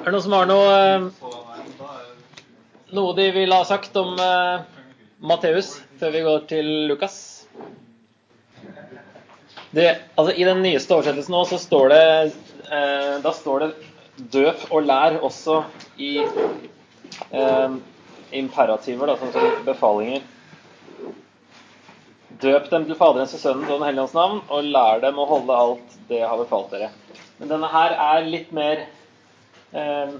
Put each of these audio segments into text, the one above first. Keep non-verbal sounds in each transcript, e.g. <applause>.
Er det noen som har noe eh, Noe de vil ha sagt om uh, Matteus før vi går til Lukas? Det, altså I den nyeste oversettelsen nå så står det uh, Da står det 'døp og lær' også i uh, imperativer, da, sånn som befalinger. Døp dem til Faderens og Sønnens og Den hellige ånds navn, og lær dem å holde alt det jeg har befalt dere. Men denne her er litt mer eh,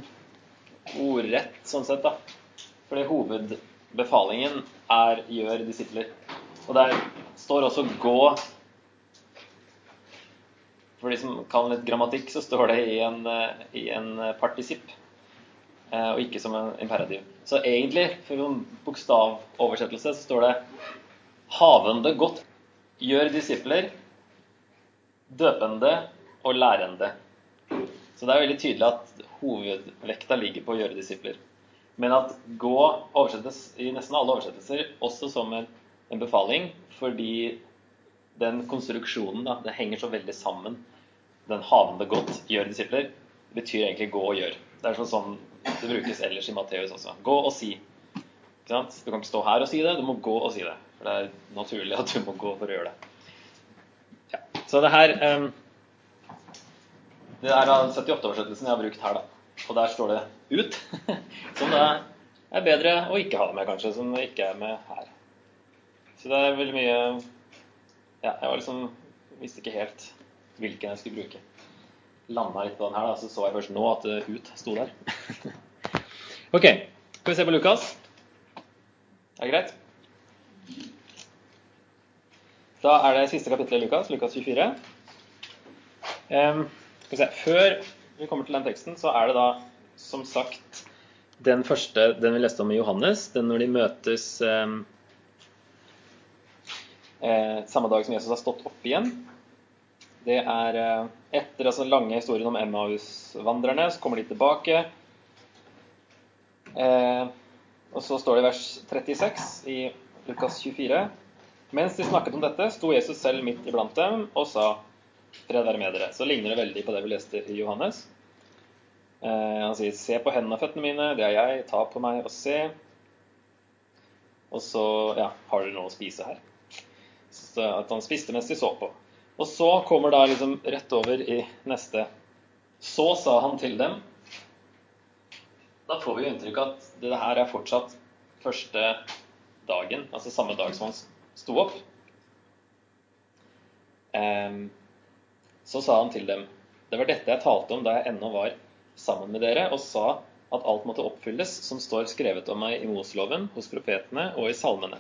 ordrett, sånn sett, da. Fordi hovedbefalingen er 'gjør disipler'. Og der står også 'gå'. For de som kan litt grammatikk, så står det i en, eh, i en partisipp, eh, og ikke som en imperativ. Så egentlig, for en bokstavoversettelse, så står det 'havende godt'. Gjør disipler, døpende og lærende. Så det er veldig tydelig at hovedvekta ligger på å gjøre disipler. Men at gå oversettes i nesten alle oversettelser også som en, en befaling, fordi den konstruksjonen da, det henger så veldig sammen. Den havende godt, gjør disipler, betyr egentlig gå og gjør. Det er sånn, som det brukes ellers i Matteus også. Gå og si. Du kan ikke stå her og si det, du må gå og si det. For det er naturlig at du må gå for å gjøre det. Ja. Så det her um, det er da 78-oversettelsen jeg har brukt her, da. Og der står det 'ut'. <laughs> Som det er bedre å ikke ha det med, kanskje, som det ikke er med her. Så det er veldig mye Ja, jeg var liksom visste ikke helt hvilken jeg skulle bruke. Landa litt på den her, da, så så jeg først nå at 'ut' sto der. <laughs> ok, skal vi se på Lukas? Er det greit? Da er det siste kapittel i Lukas, Lukas 24. Um, vi se, Før vi kommer til den teksten, så er det da som sagt den første, den vi leste om i Johannes, den når de møtes eh, eh, samme dag som Jesus har stått opp igjen. Det er eh, etter altså lange historien om Emmaus-vandrerne, så kommer de tilbake. Eh, og så står det i vers 36 i Lukas 24. Mens de snakket om dette, sto Jesus selv midt iblant dem og sa Fred være med dere. Så ligner det veldig på det vi leste i Johannes. Eh, han sier 'se på hendene og føttene mine, det er jeg, ta på meg og se'. Og så ja, har dere noe å spise her. Så at han spiste mens de så på. Og så kommer da liksom rett over i neste. Så sa han til dem Da får vi jo inntrykk av at det her er fortsatt første dagen, altså samme dag som han sto opp. Um, så sa han til dem, det var dette jeg talte om da jeg ennå var sammen med dere, og sa at alt måtte oppfylles som står skrevet om meg i Mosloven, hos profetene og i salmene.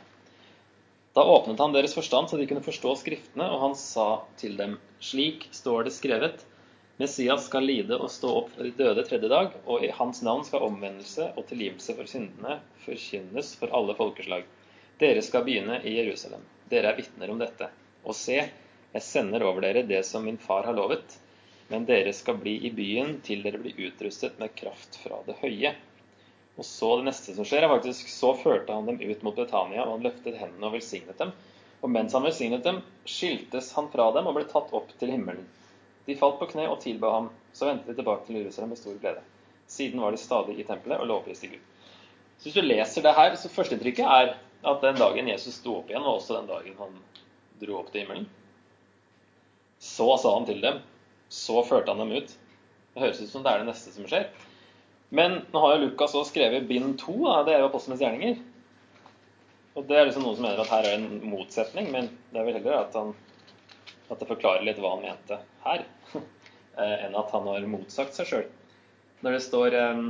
Da åpnet han deres forstand så de kunne forstå Skriftene, og han sa til dem, slik står det skrevet, Messias skal lide og stå opp fra de døde tredje dag, og i hans navn skal omvendelse og tilgivelse for syndene forkynnes for alle folkeslag. Dere skal begynne i Jerusalem. Dere er vitner om dette. Og se, jeg sender over dere det som min far har lovet, men dere skal bli i byen til dere blir utrustet med kraft fra det høye. Og så det neste som skjer, er faktisk så førte han dem ut mot Betania, og han løftet hendene og velsignet dem. Og mens han velsignet dem, skiltes han fra dem og ble tatt opp til himmelen. De falt på kne og tilba ham. Så vendte de tilbake til Jerusalem med stor glede. Siden var de stadig i tempelet og lovpriste Gud. Så hvis du leser det her, så førsteinntrykket er at den dagen Jesus sto opp igjen, var også den dagen han dro opp til himmelen. Så sa han til dem. Så førte han dem ut. Det høres ut som det er det neste som skjer. Men nå har jo Lukas også skrevet bind to. Det er jo apostlenes gjerninger. Og det er liksom noen som mener at her er en motsetning, men det er vel heller at, han, at det forklarer litt hva han mente her, <laughs> eh, enn at han har motsagt seg sjøl. Når det står um,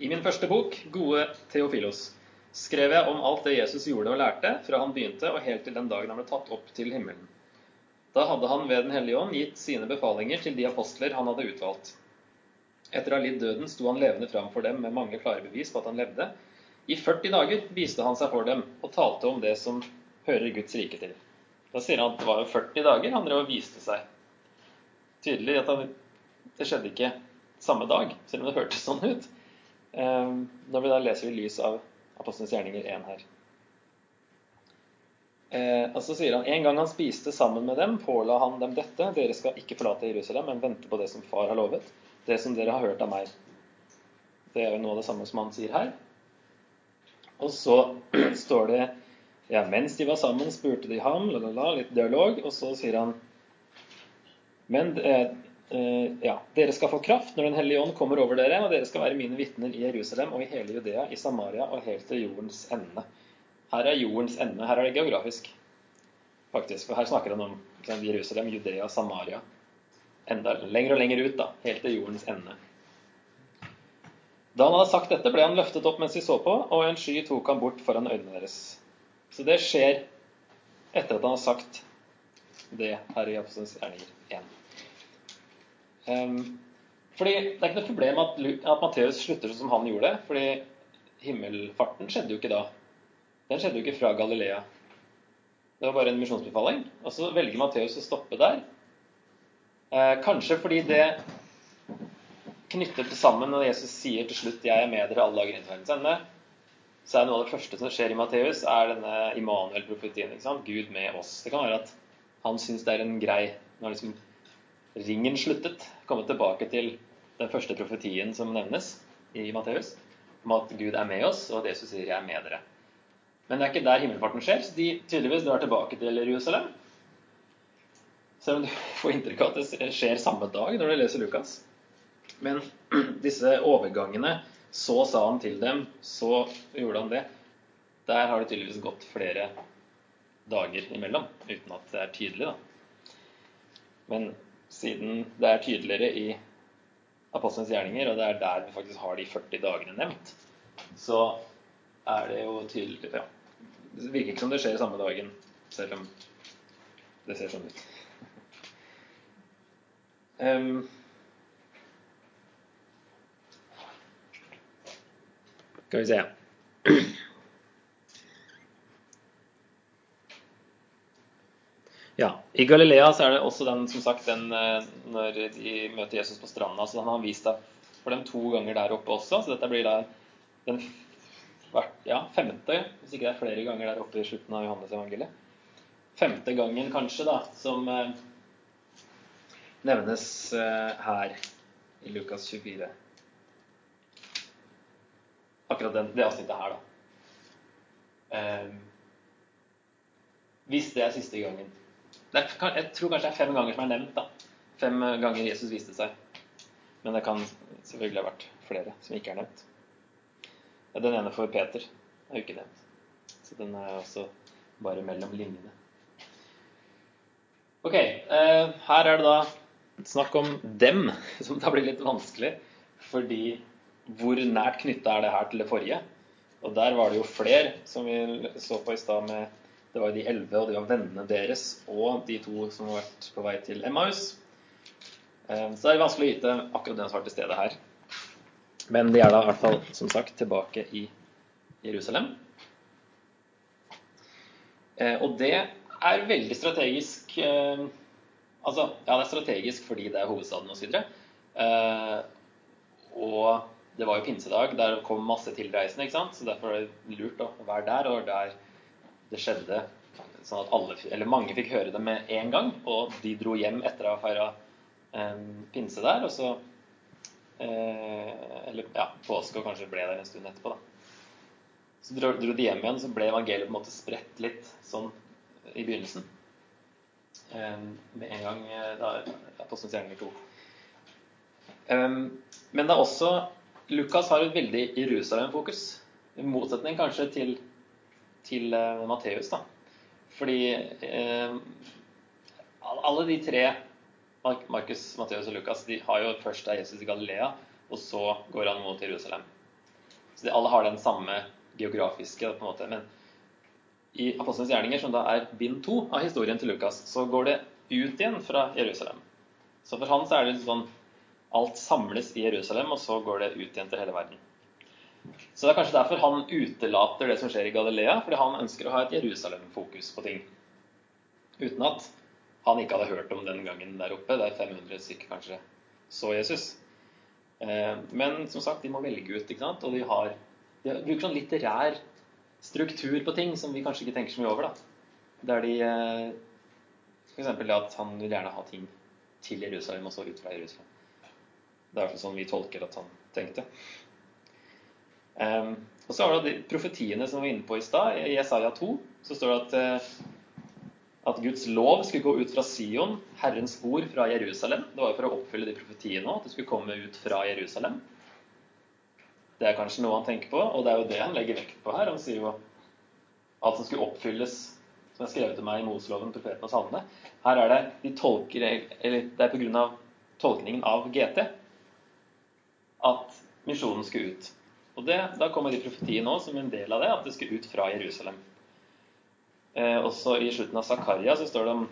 i min første bok, 'Gode Theofilos', skrev jeg om alt det Jesus gjorde og lærte, fra han begynte og helt til den dagen han ble tatt opp til himmelen. Da hadde han ved Den hellige ånd gitt sine befalinger til de apostler han hadde utvalgt. Etter å ha lidd døden sto han levende fram for dem med mange klare bevis på at han levde. I 40 dager viste han seg for dem og talte om det som hører Guds rike til. Da sier han at det var 40 dager han drev og viste seg. Tydelig at han, det skjedde ikke samme dag, selv om det hørtes sånn ut. Ehm, når vi da leser i lys av Apostelens gjerninger 1 her. Eh, og så sier han en gang han spiste sammen med dem, påla han dem dette. Dere skal ikke forlate Jerusalem, men vente på det som far har lovet, det som dere har hørt av meg. Det er jo noe av det samme som han sier her. Og så <clears throat> står det ja, mens de var sammen, spurte de ham, la, la, la, litt dialog, og så sier han Men eh, eh, ja, dere skal få kraft når Den hellige ånd kommer over dere, og dere skal være mine vitner i Jerusalem og i hele Judea, i Samaria og helt til jordens ende. Her er jordens ende. Her er det geografisk, faktisk. For her snakker han om sant, Jerusalem, Judea, Samaria. Enda lenger og lenger ut, da. Helt til jordens ende. Da han hadde sagt dette, ble han løftet opp mens de så på, og en sky tok han bort foran øynene deres. Så det skjer etter at han har sagt det her i Apostelens gjerninger 1. Um, fordi Det er ikke noe problem at, at Matteus slutter som han gjorde, fordi himmelfarten skjedde jo ikke da. Den skjedde jo ikke fra Galilea. Det var bare en misjonsbefaling. Og så velger Matteus å stoppe der. Eh, kanskje fordi det knytter til sammen når Jesus sier til slutt 'Jeg er med dere alle dager inntil verdens ende', så er noe av det første som skjer i Matteus, er denne Immanuel-profetien. Gud med oss. Det kan være at han syns det er en grei Når liksom ringen sluttet, komme tilbake til den første profetien som nevnes i Matteus, om at Gud er med oss, og at Jesus sier 'Jeg er med dere'. Men det er ikke der himmelfarten skjer, så de tydeligvis drar tilbake til Jerusalem. Selv om du <laughs> får inntrykk av at det skjer samme dag når du leser Lukas. Men <clears throat> disse overgangene Så sa han til dem, så gjorde han det. Der har det tydeligvis gått flere dager imellom, uten at det er tydelig. da. Men siden det er tydeligere i apostlenes gjerninger, og det er der vi faktisk har de 40 dagene nevnt, så er det jo tydelig ja. Det virker ikke som det skjer samme dagen, selv om det ser sånn ut. Um, Skal vi se Ja, I Galilea så er det også den, som sagt, den eh, når de møter Jesus på stranda. så Han har vist deg for dem to ganger der oppe også. Så dette blir da den ja, femte, hvis ikke det er flere ganger der oppe i slutten av Johannes evangeliet. Femte gangen kanskje, da, som eh, nevnes eh, her i Lukas 24 akkurat den, det avsnittet her, da. Eh, hvis det er siste gangen er, Jeg tror kanskje det er fem ganger som er nevnt. da. Fem ganger Jesus viste seg. Men det kan selvfølgelig ha vært flere som ikke er nevnt. Den ene for Peter er jo ikke nevnt. Så den er også bare mellom linjene. Ok, eh, her er det da snakk om dem, <laughs> som da blir litt vanskelig. Fordi hvor nært knytta er det her til det forrige? Og der var det jo flere, som vi så på i stad med Det var jo de elleve, og de var vennene deres, og de to som har vært på vei til Emmaus. Eh, så det er vanskelig å vite akkurat den som var til stede her. Men de er da i hvert fall, som sagt, tilbake i Jerusalem. Eh, og det er veldig strategisk eh, Altså, ja, det er strategisk fordi det er hovedstaden osv. Og det var jo pinsedag, der kom masse tilreisende, ikke sant? så derfor er det lurt å være der. Og der det skjedde sånn at alle, eller mange fikk høre det med en gang. Og de dro hjem etter å ha feira eh, pinse der. Og så eh, Eller ja, påske, og kanskje ble der en stund etterpå, da. Så dro, de hjem igjen, så ble evangeliet på en måte spredt litt sånn i begynnelsen. Eh, med en gang eh, da Apostelens gjerninger 2. Um, men det er også Lukas har et veldig Jerusalem-fokus. I motsetning kanskje til, til uh, Matteus. da. Fordi uh, alle de tre, Markus, Matteus og Lukas, de har jo først av Jesus i Galilea, og så går han mot Jerusalem. Så de alle har den samme geografiske på en måte. Men i Apostlenes gjerninger, som da er bind to av historien til Lukas, så går det ut igjen fra Jerusalem. Så for han så er det sånn Alt samles i Jerusalem, og så går det ut igjen til hele verden. Så det er kanskje derfor han utelater det som skjer i Galilea, fordi han ønsker å ha et Jerusalem-fokus på ting. Uten at han ikke hadde hørt om den gangen der oppe, der 500 stykker kanskje så Jesus. Eh, men som sagt, de må velge ut, ikke sant? og de, har, de bruker sånn litterær struktur på ting som vi kanskje ikke tenker så mye over. da. Der de eh, F.eks. at han vil gjerne ha ting til Jerusalem og så ut fra Jerusalem. Det er sånn vi tolker at han tenkte. Um, og så har du de profetiene som vi var inne på i stad. I Jesaja 2 så står det at, eh, at Guds lov skulle gå ut fra Sion, Herrens ord fra Jerusalem. Det var jo for å oppfylle de profetiene at det skulle komme ut fra Jerusalem. Det er kanskje noe han tenker på, og det er jo det han legger vekt på her. Han sier jo alt som skulle oppfylles, som er skrevet til meg i Moseloven, profeten og salmene. Her er det de tolker, eller det er pga. tolkningen av GT at misjonen skulle ut. Og det, Da kommer de profetiene nå som en del av det, at det skulle ut fra Jerusalem. Eh, også i slutten av Zakaria så står det om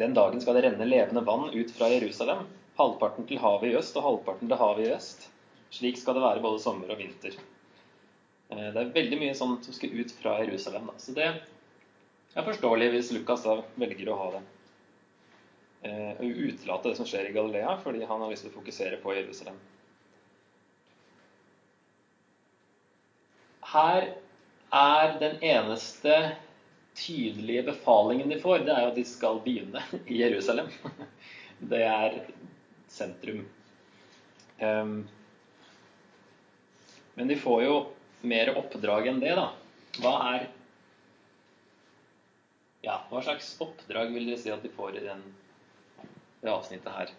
den dagen skal det renne levende vann ut fra Jerusalem. Halvparten til havet i øst og halvparten til havet i øst. Slik skal det være både sommer og vinter. Eh, det er veldig mye sånt som skal ut fra Jerusalem. Da. Så det er forståelig hvis Lukas da velger å ha det. Eh, utelate det som skjer i Galilea, fordi han har lyst til å fokusere på Jerusalem. her er den eneste tydelige befalingen de får, det er jo at de skal begynne i Jerusalem. Det er sentrum. Um, men de får jo mer oppdrag enn det, da. Hva er Ja, hva slags oppdrag vil dere si at de får i den, det avsnittet her?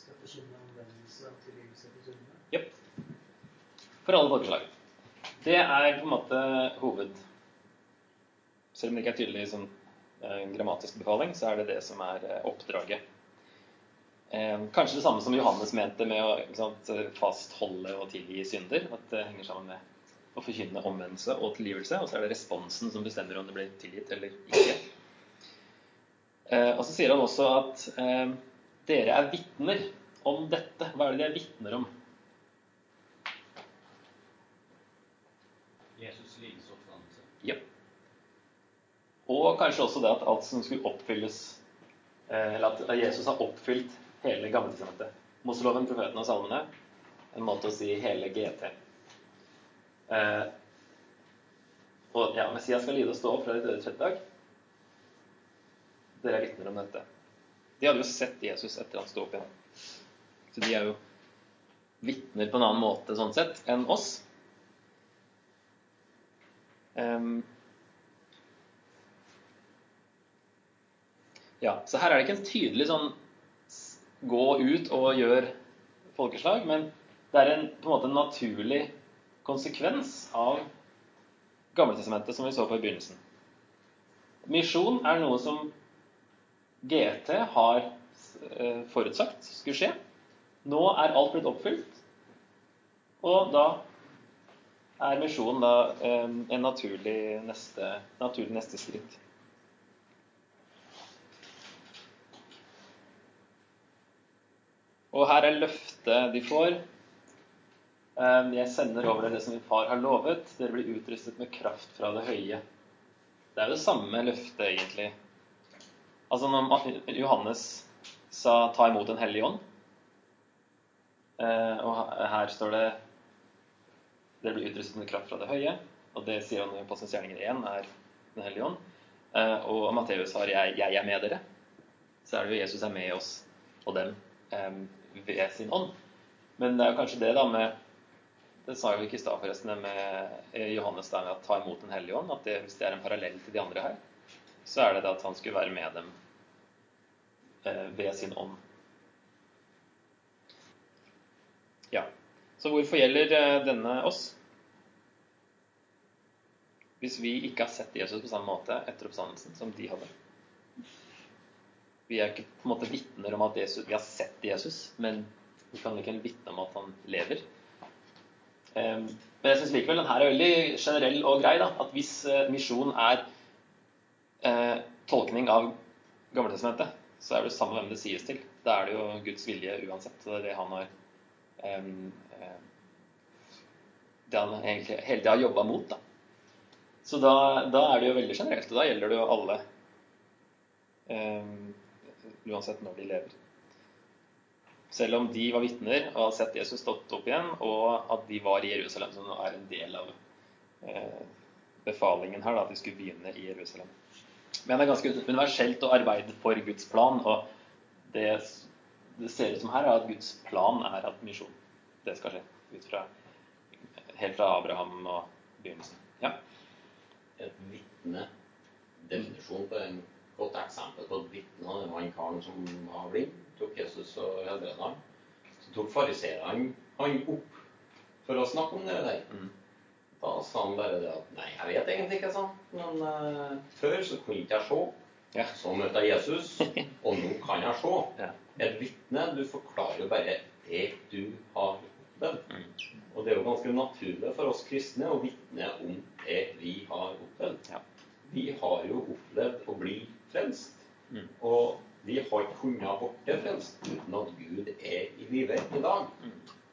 Skal forkynne omvendelse og tilgivelse for syndene? For alle folkeslag. Det er på en måte hoved... Selv om det ikke er tydelig som en grammatisk befaling, så er det det som er eh, oppdraget. Eh, kanskje det samme som Johannes mente med å sant, fastholde og tilgi synder. At det henger sammen med å forkynne omvendelse og tilgivelse. Og så er det responsen som bestemmer om det blir tilgitt eller ikke. Og så sier han også at dere er vitner om dette. Hva er det de er vitner om? Ja. Og kanskje også det at alt som skulle oppfylles eh, Eller at Jesus har oppfylt hele Gammeltestamentet. Moseloven, profeten og salmene. En måte å si hele GT. Eh, og ja, Messias skal lide og stå opp fra de døde tredje dag. Dere er vitner om dette. De hadde jo sett Jesus etter han sto opp igjen. Så de er jo vitner på en annen måte sånn sett enn oss. Um, ja, så her er det ikke en tydelig sånn gå ut og gjør folkeslag, men det er en på en måte en naturlig konsekvens av Gammeltestamentet som vi så på i begynnelsen. Misjon er noe som GT har eh, forutsagt skulle skje. Nå er alt blitt oppfylt, og da er misjonen da en naturlig neste, naturlig neste skritt. Og her er løftet de får. Jeg sender over dere det som min far har lovet. Dere blir utrustet med kraft fra det høye. Det er jo det samme løftet, egentlig. Altså når Johannes sa 'ta imot Den hellige ånd', eh, og her står det 'dere blir utrustet med kraft fra det høye. Og det sier han i Postens gjerninger 1 er Den hellige ånd. Eh, og Matteus har jeg, 'Jeg er med dere'. Så er det jo Jesus er med oss og dem ved sin ånd. Men det er jo kanskje det da med Det sa jo ikke i stad, forresten, med Johannes der med å ta imot Den hellige ånd. At det, hvis det er en parallell til de andre her, så er det det at han skulle være med dem eh, ved sin ånd. Ja. Så hvorfor gjelder eh, denne oss? Hvis vi ikke har sett Jesus på samme måte etter oppstandelsen som de hadde. Vi er ikke på en måte vitner om at Jesus, vi har sett Jesus, men vi kan ikke vitne om at han lever. Men jeg syns likevel den her er veldig generell og grei. da, At hvis eh, misjon er eh, tolkning av Gammeltestamentet, så er det samme hvem det sies til. Da er det jo Guds vilje uansett. Det er det han har eh, Det han egentlig hele tida har jobba mot. da. Så da, da, er det jo veldig generelt, og da gjelder det jo alle. Um, uansett når de lever. Selv om de var vitner og hadde sett Jesus stått opp igjen, og at de var i Jerusalem, som er en del av eh, befalingen her, da, at de skulle begynne i Jerusalem. Men det er ganske universelt å arbeide for Guds plan, og det, det ser ut som her, er at Guds plan er at misjon det skal skje. Ut fra, helt fra Abraham og begynnelsen. Ja. Et vitne Definisjon på en godt eksempel på den karen som var blind, tok Jesus og helbredet ham. Så tok fariseerne han opp for å snakke om det der. Mm. Da sa han bare det at Nei, jeg vet egentlig ikke, sant. men uh, før så kunne ikke jeg se. Ja. Så møtte jeg Jesus, <laughs> og nå kan jeg se. Ja. Et vitne, du forklarer jo bare det du har opplevd. Mm. Og det er jo ganske naturlig for oss kristne å vitne om det vi har opplevd. Ja. Vi har jo opplevd å bli frelst. Mm. Og vi har ikke kunnet borte frelst uten at Gud er i live i dag.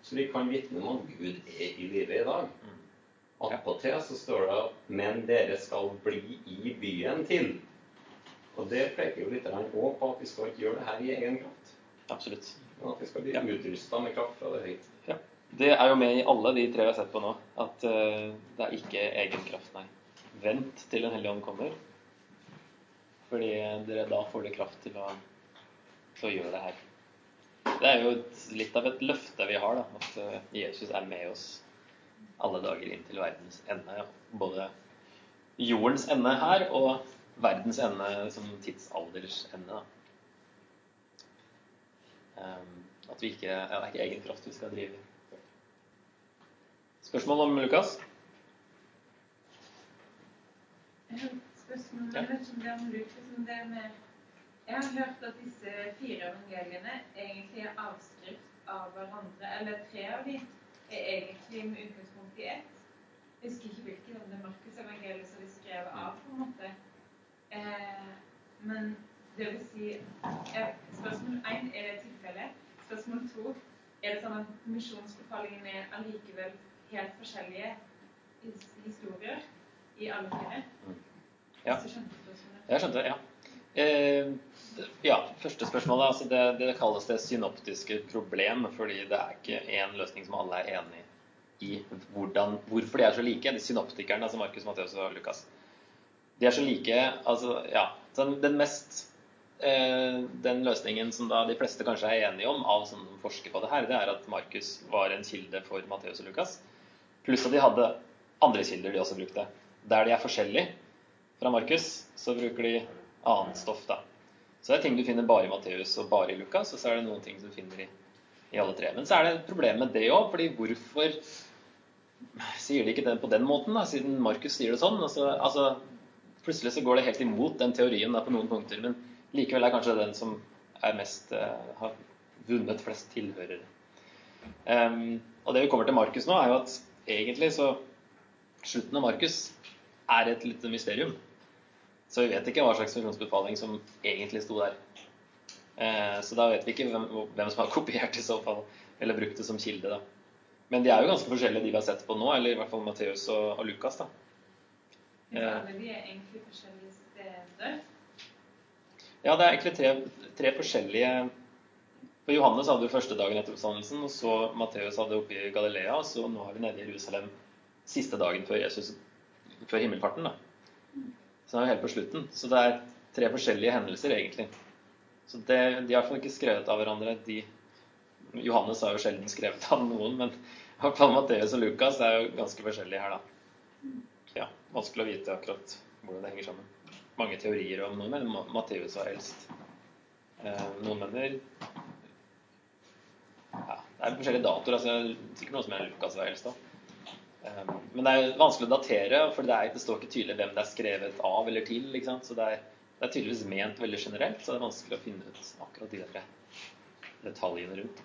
Så vi kan vitne om at Gud er i live i dag. Attpåtil så står det at 'men dere skal bli i byen til'. Og det peker jo litt òg på at vi skal ikke gjøre det her i egen kraft. Absolutt. Men at vi skal bli Ja. utrusta med kraft fra det høye. Det er jo med i alle de tre vi har sett på nå, at uh, det er ikke egen kraft, nei. Vent til Den hellige ånd kommer. Fordi dere da får dere kraft til å, til å gjøre det her. Det er jo litt av et løfte vi har, da, at eh, Jesus er med oss alle dager inn til verdens ende. Både jordens ende her og verdens ende som tidsalders ende. Um, at vi ikke, ja, det er ikke egen kraft vi skal drive. Spørsmål om Lukas? Spørsmål, jeg vet ikke om det er om Lukas, men det med Jeg har hørt at disse fire evangeliene egentlig er avskrift av hverandre, eller tre av de er egentlig med utgangspunkt i ett. Jeg husker ikke hvilket om det er Markus evangeliet som de skrev av, på en måte. Eh, men det vil si ja, Spørsmål én er det tilfellet. Spørsmål to er det sånn at misjonsbefalingene er allikevel helt forskjellige historier i alle fire? Ja. Jeg skjønte det. Ja. Eh, ja, første spørsmålet. Altså det, det kalles det synoptiske problem, fordi det er ikke én løsning som alle er enig i hvordan, hvorfor de er så like. De synoptikerne, altså Markus, Matteus og Lukas. De er så like altså, ja. Så den mest eh, Den løsningen som de fleste kanskje er enige om, av som forsker på det her, det er at Markus var en kilde for Matteus og Lukas. Pluss at de hadde andre kilder de også brukte. Der de er forskjellige fra Markus, så bruker de annet stoff, da. Så det er ting du finner bare i Matteus og bare i Lukas, og så er det noen ting du finner i, i alle tre. Men så er det et problem med det òg, fordi hvorfor sier de ikke det på den måten, da, siden Markus sier det sånn? Altså, altså, plutselig så går det helt imot den teorien da, på noen punkter, men likevel er kanskje den som er mest uh, har vunnet flest tilhørere. Um, og det vi kommer til Markus nå, er jo at egentlig så Slutten av Markus er et lite mysterium. Så vi vet ikke hva slags funksjonsbefaling som egentlig sto der. Eh, så da vet vi ikke hvem, hvem som har <laughs> kopiert i så fall, eller brukt det som kilde. da. Men de er jo ganske forskjellige, de vi har sett på nå, eller i hvert fall Matteus og, og Lukas. da. Eh. alle de er egentlig forskjellige steder. Ja, det er egentlig tre, tre forskjellige For Johannes hadde jo første dagen etter oppstandelsen, og så Matteus hadde oppe i Galilea, og så nå er vi nede i Jerusalem siste dagen før Jesus før himmelfarten. da. Så det er jo helt på slutten. Så det er tre forskjellige hendelser, egentlig. Så det, De har i hvert fall ikke skrevet av hverandre. De, Johannes har jo sjelden skrevet av noen, men i hvert og Lukas er jo ganske forskjellige her, da. Ja, Vanskelig å vite akkurat hvordan det henger sammen. Mange teorier om noe, men Ma- Matteus var eldst. Eh, noen mener ja, Det er forskjellige datoer. altså Sikkert noen som mener Lukas var eldst. da. Eh, Men det er vanskelig å datere, for det, er, det står ikke tydelig hvem det er skrevet av eller til. sant? Så det er, det er tydeligvis ment veldig generelt, så det er vanskelig å finne ut akkurat de der detaljene rundt.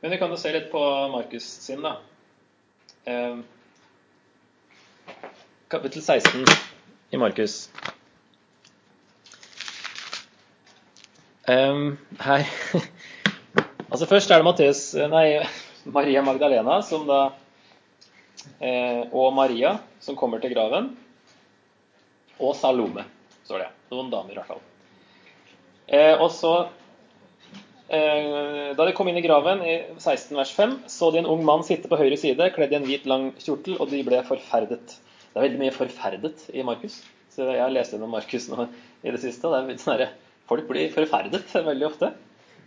Men vi kan jo se litt på Markus sin, da. Eh, kapittel 16 i Markus. Eh, her <laughs> Altså Først er det Matteus, nei, Maria Magdalena da eh, og Maria som kommer til graven. Og Salome, står det. Noen damer, i hvert fall. Eh, og så eh, Da de kom inn i graven, i 16 vers 5, så de en ung mann sitte på høyre side, kledd i en hvit, lang kjortel, og de ble forferdet. Det er veldig mye 'forferdet' i Markus. Så jeg har lest gjennom Markus nå i det siste, det er sånn folk blir forferdet veldig ofte.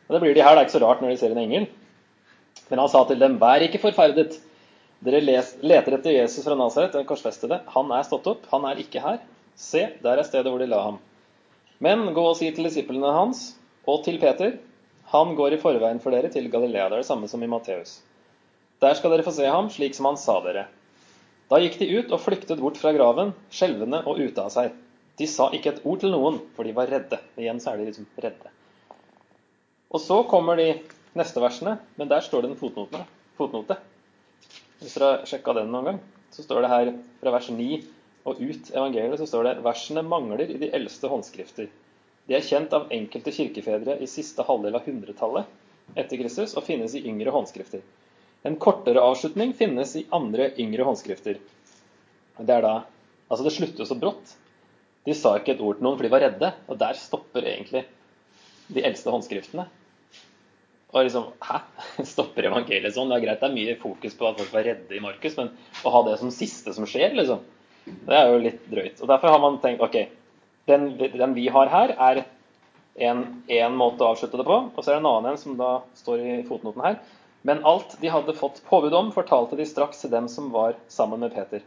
Og det blir de her. Det er ikke så rart når de ser en engel. Men han sa til dem, vær ikke forferdet. Dere leter etter Jesus fra Nasaret, den korsfestede. Han er stått opp, han er ikke her. Se, der er stedet hvor de la ham. Men gå og si til disiplene hans og til Peter, han går i forveien for dere til Galilea. Det er det samme som i Matteus. Der skal dere få se ham, slik som han sa dere. Da gikk de ut og flyktet bort fra graven, skjelvende og ute av seg. De sa ikke et ord til noen, for de var redde. Igjen så er de liksom redde. Og så kommer de neste versene, men der står det en fotnote. fotnote. Hvis dere har sjekka den noen gang, så står det her fra vers 9 og ut evangeliet, så står det versene mangler i de eldste håndskrifter. De er kjent av enkelte kirkefedre i siste halvdel av hundretallet etter Kristus og finnes i yngre håndskrifter. En kortere avslutning finnes i andre yngre håndskrifter. Det er da Altså, det slutter så brått. De sa ikke et ord til noen, for de var redde. Og der stopper egentlig de eldste håndskriftene. Og liksom Hæ? <laughs> Stopper evangeliet sånn? Det er greit, det er mye fokus på at folk var redde i Markus, men å ha det som siste som skjer, liksom, det er jo litt drøyt. Og Derfor har man tenkt ok, den, den vi har her, er en, måte å avslutte det på. Og så er det en annen en som da står i fotnoten her. Men alt de hadde fått påbud om, fortalte de straks til dem som var sammen med Peter.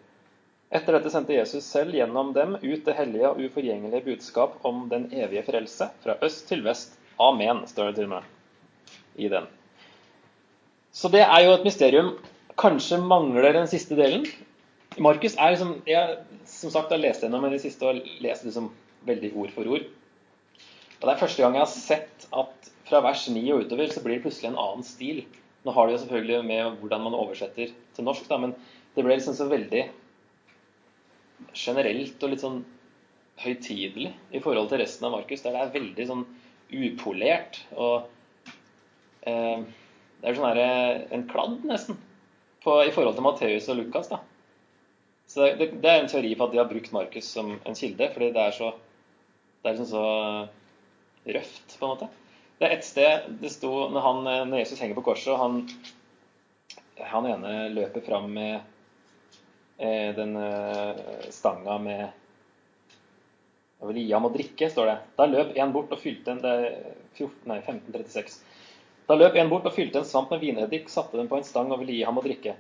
Etter dette sendte Jesus selv gjennom dem ut det hellige og uforgjengelige budskap om den evige frelse, fra øst til vest. Amen, står det til og med i den. Så det er jo et mysterium. Kanskje mangler den siste delen. Markus er liksom jeg, Som sagt, har lest gjennom i det siste og lest liksom veldig ord for ord. Og Det er første gang jeg har sett at fra vers 9 og utover så blir det plutselig en annen stil. Nå har det jo selvfølgelig med hvordan man oversetter til norsk, da, men det ble liksom så veldig generelt og litt sånn høytidelig i forhold til resten av Markus, der det er veldig sånn upolert og eh, Det er sånn her, en kladd, nesten, på, i forhold til Matteus og Lukas. da. Så det, det, er en teori på at de har brukt Markus som en kilde, fordi det er så det er liksom så røft, på en måte. Det er et sted det sto når, han, når Jesus henger på korset, og han, han ene løper fram med Eh, den eh, stanga med Jeg vil gi ham å drikke, står det. Da løp en bort og fylte en det er 14, nei, 1536. Da løp en bort og fylte en svamp med vineddik, satte den på en stang og ville gi ham å drikke.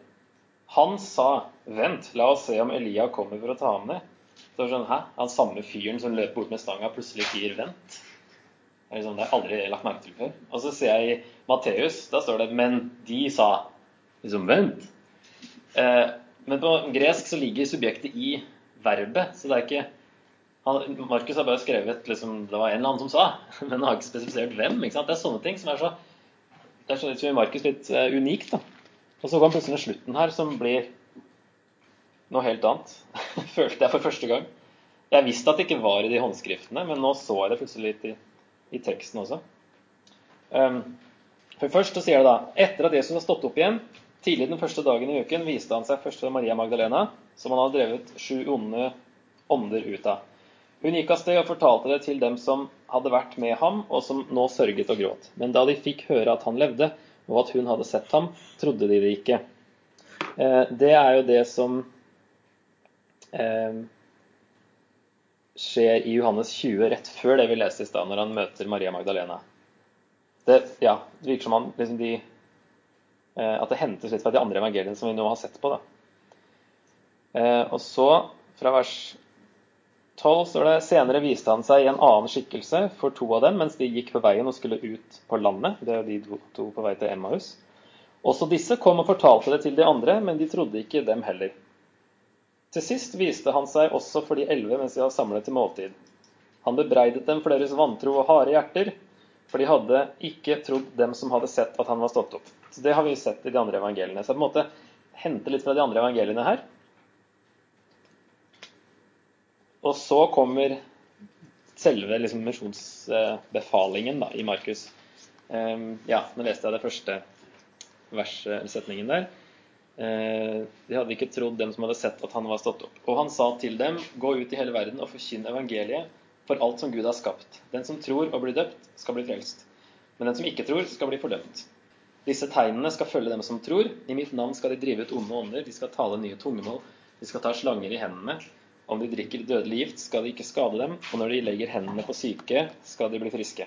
Han sa, 'Vent, la oss se om Elia kommer for å ta ham ned.' Så det sånn, hæ? Han samme fyren som løp bort med stanga, plutselig sier 'vent'. Det liksom, det har jeg aldri lagt merke til før. Og så ser jeg i Matteus, da står det 'men de sa'. Liksom, vent. Eh, men på gresk så ligger subjektet i verbet. Så det er ikke Markus har bare skrevet liksom, det var en eller annen som sa, <laughs> men han har ikke spesifisert hvem. Ikke sant? Det er sånne ting som er så Det er sånn i Markus litt uh, unikt. da. Og så kom plutselig slutten her, som blir noe helt annet. <laughs> Følte jeg for første gang. Jeg visste at det ikke var i de håndskriftene, men nå så jeg det plutselig litt i, i teksten også. Um, for først så sier det da Etter at Jesus har stått opp igjen, Tidlig den første dagen i uken viste han seg først for Maria Magdalena, som han hadde drevet sju onde ånder ut av. Hun gikk av sted og fortalte det til dem som hadde vært med ham, og som nå sørget og gråt. Men da de fikk høre at han levde, og at hun hadde sett ham, trodde de det ikke. Eh, det er jo det som eh, skjer i Johannes 20, rett før det vi leste i stad, når han møter Maria Magdalena. Det, ja, det virker som han liksom de Eh, at det hentes litt fra de andre evangeliene som vi nå har sett på. Da. Og så, fra vers 12, står det senere viste han seg i en annen skikkelse for to av dem mens de gikk på veien og skulle ut på landet. Det er de to på vei til Emmaus. Også disse kom og fortalte det til de andre, men de trodde ikke dem heller. Til sist viste han seg også for de elleve mens de var samlet til måltid. Han bebreidet dem for deres vantro og harde hjerter, for de hadde ikke trodd dem som hadde sett at han var stått opp. Så Det har vi sett i de andre evangeliene. Så jeg på en måte henter litt fra de andre evangeliene her. Og så kommer selve liksom, misjonsbefalingen da, i Markus. Um, ja, nå leste jeg det første verssetningen der. Uh, de hadde ikke trodd dem som hadde sett at han var stått opp. Og han sa til dem, gå ut i hele verden og forkynn evangeliet for alt som Gud har skapt. Den som tror og blir døpt, skal bli frelst. Men den som ikke tror, skal bli fordømt. Disse tegnene skal følge dem som tror. I mitt navn skal de drive ut onde ånder, de skal tale nye tungemål, de skal ta slanger i hendene. Om de drikker dødelig gift, skal det ikke skade dem, og når de legger hendene på syke, skal de bli friske.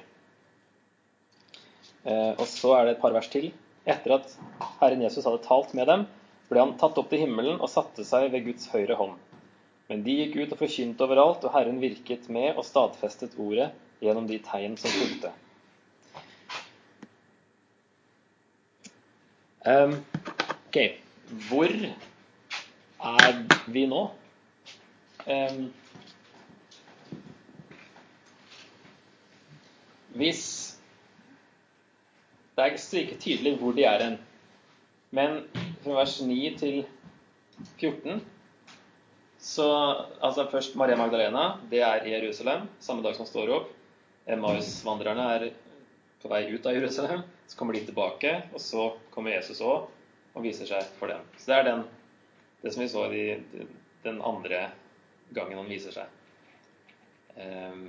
Eh, og så er det et par vers til. Etter at Herren Jesus hadde talt med dem, ble han tatt opp til himmelen og satte seg ved Guds høyre hånd. Men de gikk ut og forkynte overalt, og Herren virket med og stadfestet ordet gjennom de tegn som fulgte. Um, ok, hvor er vi nå? Um, hvis Det er ikke tydelig hvor de er hen, men fra vers 9 til 14 så altså Først Maria Magdalena. Det er i Jerusalem, samme dag som står opp. Emmaus-vandrerne er på vei ut av Jerusalem. Så kommer de tilbake, og så kommer Jesus òg og viser seg for dem. Så det er den, det som vi så i den andre gangen han viser seg. Um,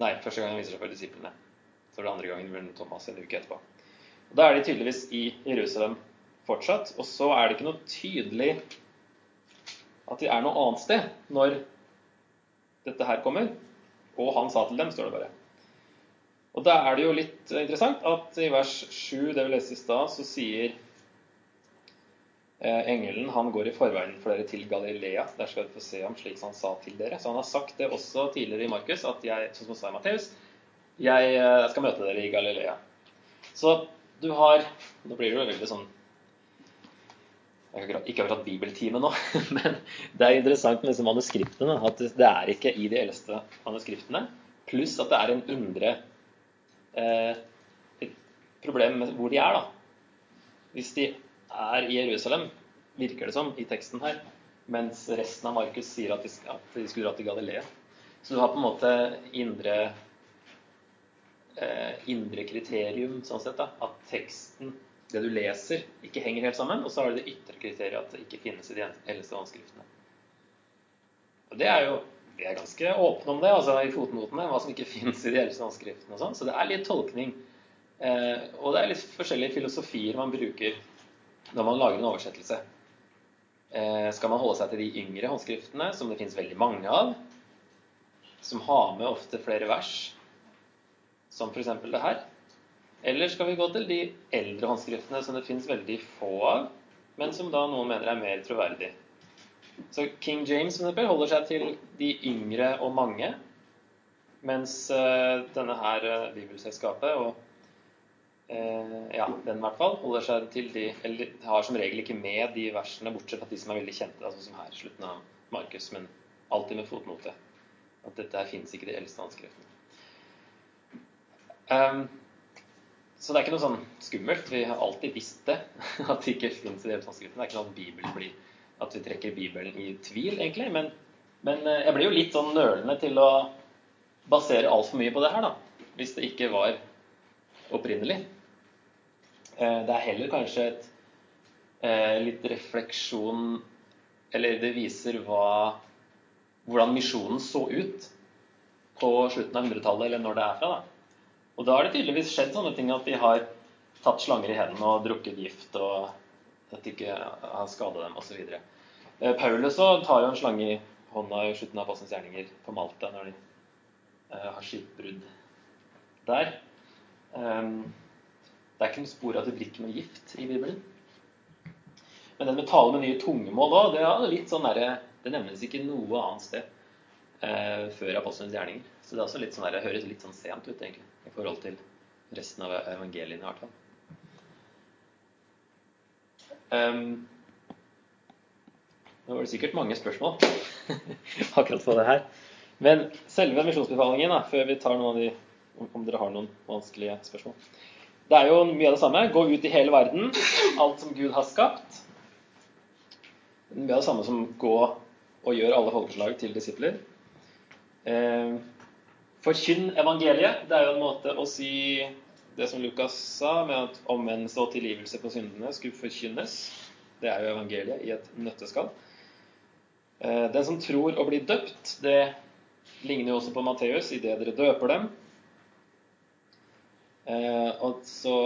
nei, første gang han viser seg for disiplene. Så er det andre gangen blir Thomas en uke etterpå. Og Da er de tydeligvis i Jerusalem fortsatt. Og så er det ikke noe tydelig at de er noe annet sted når dette her kommer. Og han sa til dem, står det bare. Og da er det jo litt interessant at i vers 7, det vi leste i stad, så sier engelen han går i forveien for dere til Galilea. Der skal dere få se ham slik han sa til dere. Så han har sagt det også tidligere i Markus, at jeg, som han sa i Matteus, jeg eh, skal møte dere i Galilea. Så du har Nå blir det jo veldig sånn jeg har ikke akkurat bibeltime nå, <laughs> men det er interessant med disse manuskriptene. At det er ikke i de eldste manuskriptene. Pluss at det er en indre eh, problem med hvor de er, da. Hvis de er i Jerusalem, virker det som, i teksten her, mens resten av Markus sier at de, at de skulle dra til Galilea. Så du har på en måte indre eh, indre kriterium, sånn sett, da, at teksten det du leser, ikke henger helt sammen. Og så har du det ytre kriteriet at det ikke finnes i de eldste håndskriftene. Og det er jo vi er ganske åpne om det altså i fotnotene, hva som ikke <laughs> finnes i de eldste håndskriftene. og sånn, Så det er litt tolkning. Eh, og det er litt forskjellige filosofier man bruker når man lager en oversettelse. Eh, skal man holde seg til de yngre håndskriftene, som det finnes veldig mange av, som har med ofte flere vers, som f.eks. det her, eller skal vi gå til de eldre håndskriftene som det fins veldig få av, men som da noen mener er mer troverdig? Så King James eksempel, holder seg til de yngre og mange, mens uh, denne her uh, bibelselskapet og ja, den i hvert fall holder seg til de Eller har som regel ikke med de versene, bortsett fra de som er veldig kjente, altså som her, slutten av Markus, men alltid med fotnote. At dette her fins ikke i de eldste håndskriftene. Um, så det er ikke noe sånn skummelt. Vi har alltid visst det. <laughs> At det ikke fins i de eldste deltidshåndskriften. Det er ikke sånn at blir at vi trekker Bibelen i tvil, egentlig. Men, men eh, jeg blir jo litt sånn nølende til å basere altfor mye på det her, da. Hvis det ikke var opprinnelig. Eh, det er heller kanskje et eh, litt refleksjon Eller det viser hva, hvordan misjonen så ut på slutten av 100-tallet, eller når det er fra. da. Og da har det tydeligvis skjedd sånne ting at de har tatt slanger i hendene og drukket gift, og at ikke har skadet dem, osv. Eh, Paulus tar jo en slange i hånda i slutten av Apostelens gjerninger på Malta når de har skipbrudd der. Um, det er ikke noe spor av at de drikker noe gift i Bibelen. Men den med tale med nye tungemål òg, det, litt sånn der, det nevnes ikke noe annet sted eh, før apostelens gjerninger. Så det er litt sånn der, det høres litt sånn sent ut, egentlig i forhold til resten av evangeliene, i hvert fall. Um, nå var det sikkert mange spørsmål <laughs> akkurat på det her. Men selve misjonsbefalingen, da, før vi tar noen av de om dere har noen vanskelige spørsmål. Det er jo mye av det samme. Gå ut i hele verden. Alt som Gud har skapt. Mye av det samme som gå og gjør alle folkeslag til disipler. Eh, Forkynn evangeliet. Det er jo en måte å si det som Lukas sa, med at omvendelse og tilgivelse på syndene skulle forkynnes. Det er jo evangeliet i et nøtteskall. Eh, den som tror og blir døpt, det ligner jo også på Matteus i det dere døper dem. Eh, så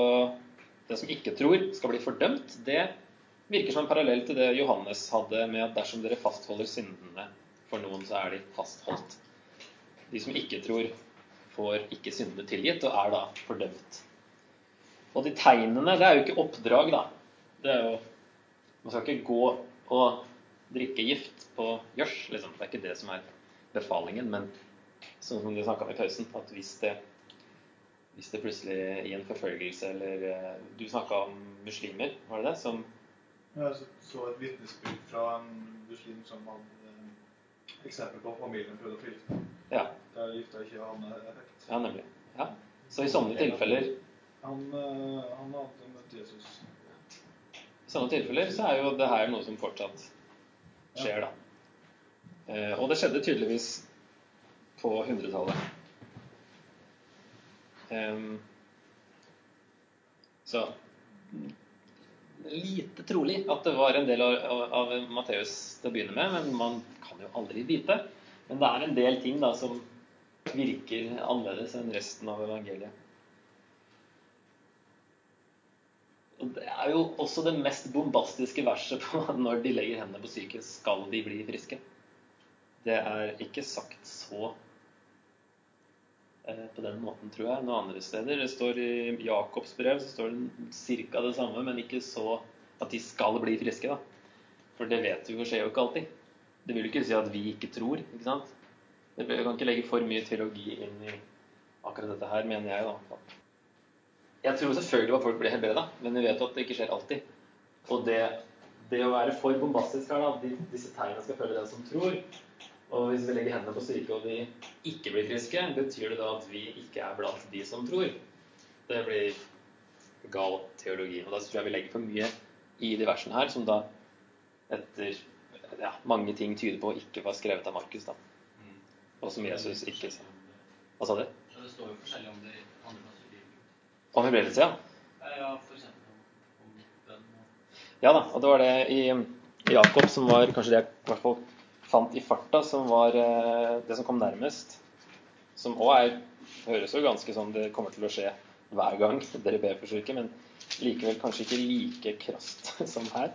det som ikke tror, skal bli fordømt, det virker som en parallell til det Johannes hadde med at dersom dere fastholder syndene For noen så er de fastholdt. De som ikke tror, får ikke syndene tilgitt og er da fordømt. Og de tegnene, det er jo ikke oppdrag, da. Det er jo Man skal ikke gå og drikke gift på gjørs, liksom. Det er ikke det som er befalingen. Men sånn som de snakka om i pausen, at hvis det, hvis det plutselig i en forfølgelse eller eh, Du snakka om muslimer, var det det? Som Jeg så, et vitnesbyrd fra en muslim som hadde eh, eksempel på at familien prøvde å få. Ja, Der gifta ikke han effekt. ja nemlig. Ja. Så i sånne tilfeller Han, eh, han hadde møtt Jesus. I sånne tilfeller så er jo det her noe som fortsatt skjer, da. Og det skjedde tydeligvis på 100-tallet. Em, så lite trolig at det var en del av, av, av Matteus til å begynne med, men man kan jo aldri vite. Men det er en del ting da som virker annerledes enn resten av evangeliet. Og Det er jo også det mest bombastiske verset på <laughs> når de legger hendene på syke, skal de bli friske. Det er ikke sagt så på den måten, tror jeg, noen andre steder. Det står i Jakobs brev så står det ca. det samme, men ikke så at de skal bli friske. da. For det vet vi jo skjer jo ikke alltid. Det vil jo ikke si at vi ikke tror. ikke sant? Vi kan ikke legge for mye teologi inn i akkurat dette her, mener jeg. da. Jeg tror selvfølgelig at folk blir helbreda, men vi vet jo at det ikke skjer alltid. Og det, det å være for bombastisk her, da, disse tegnene skal følge den som tror Og hvis vi legger hendene på syke og de ikke blir friske, betyr det da at vi ikke er blant de som tror? Det blir gal teologi. Og da tror jeg vi legger for mye i de versene her, som da etter ja, mange ting tyder på ikke var skrevet av Markus. da. Og som Jesus ikke sa. Hva sa du? Det står jo forskjellig om det andre plasser i Bibelen. Om helbredelse, ja. Ja, for eksempel om, bønn Ja da, og det var det i i Jakob som var kanskje det jeg i hvert fall fant i farta, som var eh, det som kom nærmest. Som òg høres jo ganske sånn det kommer til å skje hver gang <laughs> dere ber for syke, men likevel kanskje ikke like krast <laughs> som her.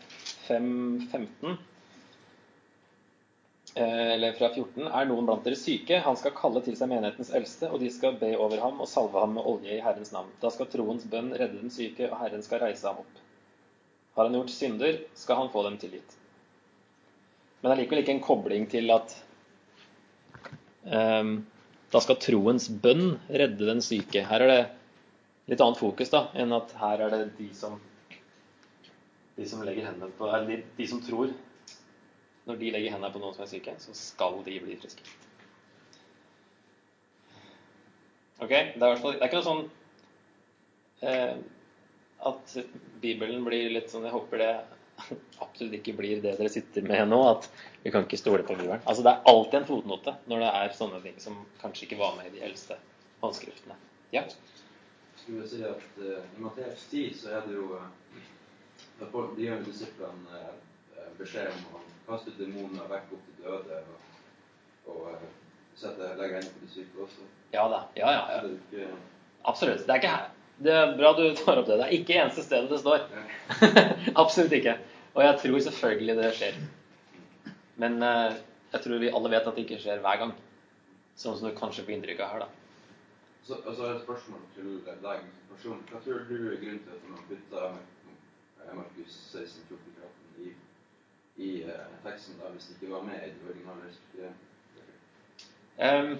5.15 eh, eller fra 14, er noen blant dere syke, han skal kalle til seg menighetens eldste, og de skal be over ham og salve ham med olje i Herrens navn. Da skal troens bønn redde den syke, og Herren skal reise ham opp. Har han gjort synder, skal han få dem tilgitt. Men det er likevel ikke en kobling til at um, da skal troens bønn redde den syke. Her er det litt annet fokus da, enn at her er det de som, de som legger hendene på, eller de, de som tror når de legger hendene på noen som er syke, så skal de bli friske. Ok, Det er, det er ikke noe sånn eh, at Bibelen blir litt sånn Jeg håper det absolutt ikke blir det dere sitter med nå, at vi kan ikke stole på Bibelen. Altså Det er alltid en fotnote når det er sånne ting som kanskje ikke var med i de eldste håndskriftene. Ja? skulle si at uh, I Matteus 10 så er det jo uh, folk- De gjør disiplene uh, beskjed om å kaste demoner, vekke opp de døde og, og uh, sette, legge hendene på de syke også. Ja da. Ja, ja, ja. det jo ikke Absolutt. Det er ikke her. Det er bra du tar opp det. Det er ikke eneste stedet det står. <laughs> Absolutt ikke. Og jeg tror selvfølgelig det skjer. Men eh, jeg tror vi alle vet at det ikke skjer hver gang. Sånn som du kanskje får inntrykk av her, da. Så, og så er et spørsmål til deg. Hva tror du er grunnen til at man putta eh, Markus 16, 14, 18 i, i eh, teksten da, hvis det ikke var med i det originale? Ehm,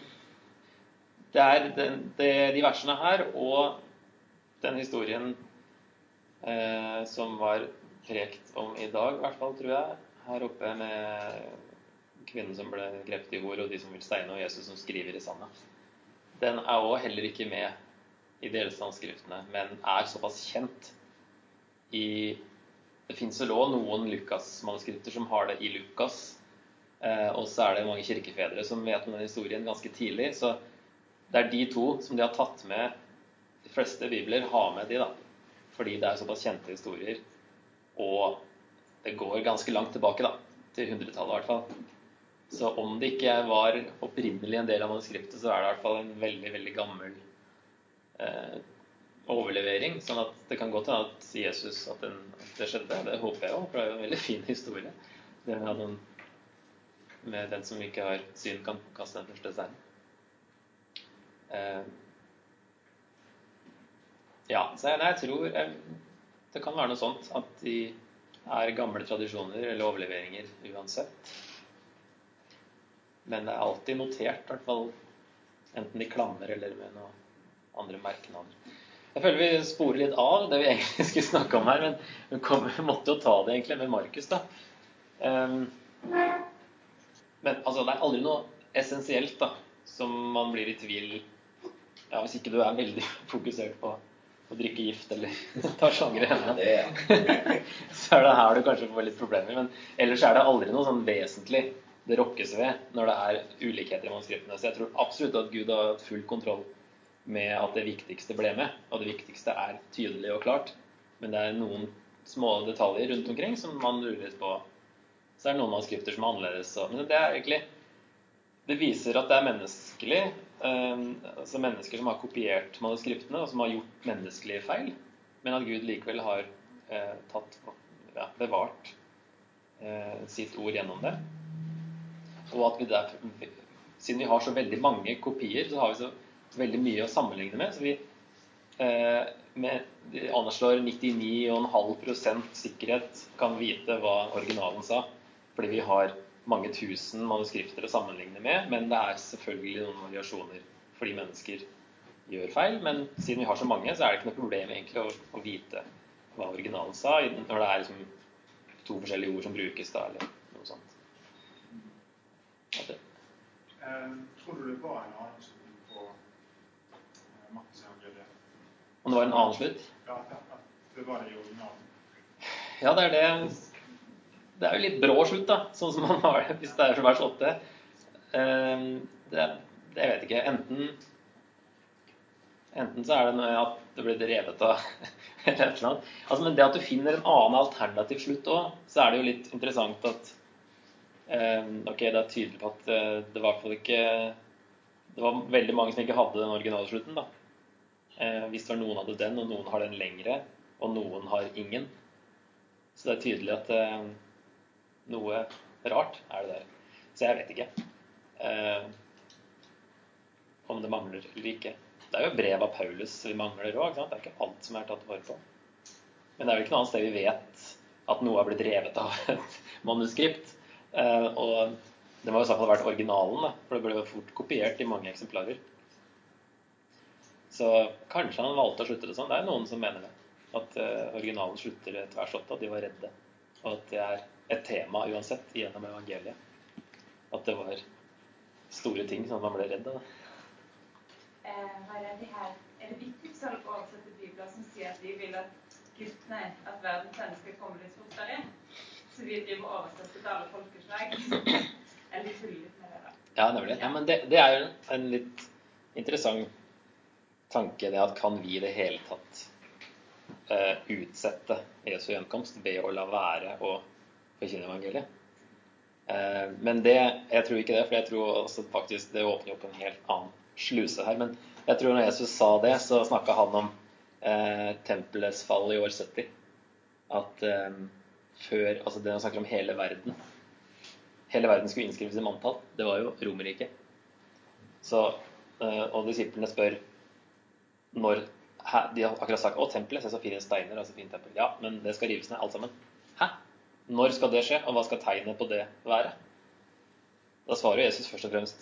det er den, det, de versene her og den historien eh, som var prekt om i dag, i hvert fall, tror jeg, her oppe med kvinnen som ble grepet i hor, og de som vil steine, og Jesus som skriver i sanda. Den er òg heller ikke med i de eldste håndskriftene, men er såpass kjent i Det fins vel òg noen Lukas-manuskripter som har det i Lukas. Eh, og så er det mange kirkefedre som vet om den historien ganske tidlig. Så det er de to som de har tatt med De fleste bibler har med de, da. Fordi det er såpass kjente historier. Og det går ganske langt tilbake, da. Til 100-tallet i hvert fall. Så om det ikke var opprinnelig en del av manuskriptet, så er det i hvert fall en veldig, veldig gammel eh, overlevering. Sånn at det kan godt hende at Jesus at, den, at det skjedde. Det håper jeg òg, for det er jo en veldig fin historie. Det med den, med den som ikke har syn, kan kaste den første steinen. Eh, ja, så jeg, nei, jeg tror jeg, det kan være noe sånt at de er gamle tradisjoner eller overleveringer uansett. Men det er alltid notert, i hvert fall enten i klammer eller med noen andre merknader. Jeg føler vi sporer litt av det vi <laughs> egentlig skulle snakke om her, men vi, måtte jo ta det egentlig med Markus, da. Um, men altså, det er aldri noe essensielt da, som man blir i tvil ja, Hvis ikke du er veldig <laughs> fokusert på å drikke gift eller <laughs> ta sjanger i hendene, så er det her du kanskje får litt problemer. Men ellers er det aldri noe sånn vesentlig det rokkes ved når det er ulikheter i manuskriptene. Så jeg tror absolutt at Gud har hatt full kontroll med at det viktigste ble med. Og det viktigste er tydelig og klart. Men det er noen små detaljer rundt omkring som man lurer litt på. Så er det noen manuskripter som er annerledes. Men det er egentlig Det viser at det er menneskelig. Eh, altså mennesker som har kopiert manuskriptene, og som har gjort menneskelige feil. Men at Gud likevel har eh, tatt, ja, bevart eh, sitt ord gjennom det. Og at vi der, siden vi har så veldig mange kopier, så har vi så veldig mye å sammenligne med. Så vi eh, med, anslår 99,5% sikkerhet kan vite hva originalen sa. Fordi vi har mange tusen manuskripter å sammenligne med. Men det er selvfølgelig noen variasjoner fordi mennesker gjør feil. Men siden vi har så mange, så er det ikke noe problem egentlig å, å vite hva originalen sa, når det er liksom to forskjellige ord som brukes da, eller noe sånt. Um, tror du det var en annen Om det var en annen slutt? Ja, det var det i originalen. Ja, det er det. Det er jo litt brå slutt, da, sånn som man har det hvis det er vers 8. Ehm, det, vet jeg ikke. Enten Enten så er det noe at det blir revet av eller <laughs> et eller annet. Altså, men det at du finner en annen alternativ slutt òg, så er det jo litt interessant at um, Ok, det er tydelig på at eh, det var i hvert fall ikke Det var veldig mange som ikke hadde den originale slutten, da. Uh, hvis det var noen hadde den, og noen har den lengre, og noen har ingen. Så det er tydelig at eh, noe rart er det der. Så jeg vet ikke eh, om det mangler eller ikke. Det er jo brev av Paulus vi mangler òg. Det er ikke alt som er tatt vare på. Men det er vel ikke noe annet sted vi vet at noe har blitt revet av <laughs> et manuskript. Eh, og det må jo i så fall ha vært originalen, da, for det ble jo fort kopiert i mange eksemplarer. Så kanskje han valgte å slutte det sånn. Det er noen som mener det. At uh, originalen slutter tvers åtte, at de var redde. Og at det er et tema uansett gjennom evangeliet. At det var store ting som man ble redd av. Eh, er, det her, er det viktigst å oversette bibler som sier at de vil at Gud, nei, at verdens ende skal komme litt fortere? Så vi driver og oversetter til alle folkeslag? Eller tuller litt med det, da? Ja, nemlig. Ja, men det, det er jo en litt interessant tanke det at kan vi i det hele tatt uh, utsette Jesu gjenkomst ved å la være å forkynne evangeliet? Uh, men det, jeg tror ikke det, for jeg tror også faktisk det åpner opp en helt annen sluse her. Men jeg tror når Jesus sa det, så snakka han om eh, tempelets fall i år 70. At før Altså det han snakker om hele verden. Hele verden skulle innskrives i manntall. Det var jo Romerriket. Så, og disiplene spør når De har akkurat sagt 'Å, tempelet, se så fine steiner', altså fint tempel. Ja, men det skal rives ned, alt sammen. Hæ? Når skal det skje, og hva skal tegnet på det være? Da svarer Jesus først og fremst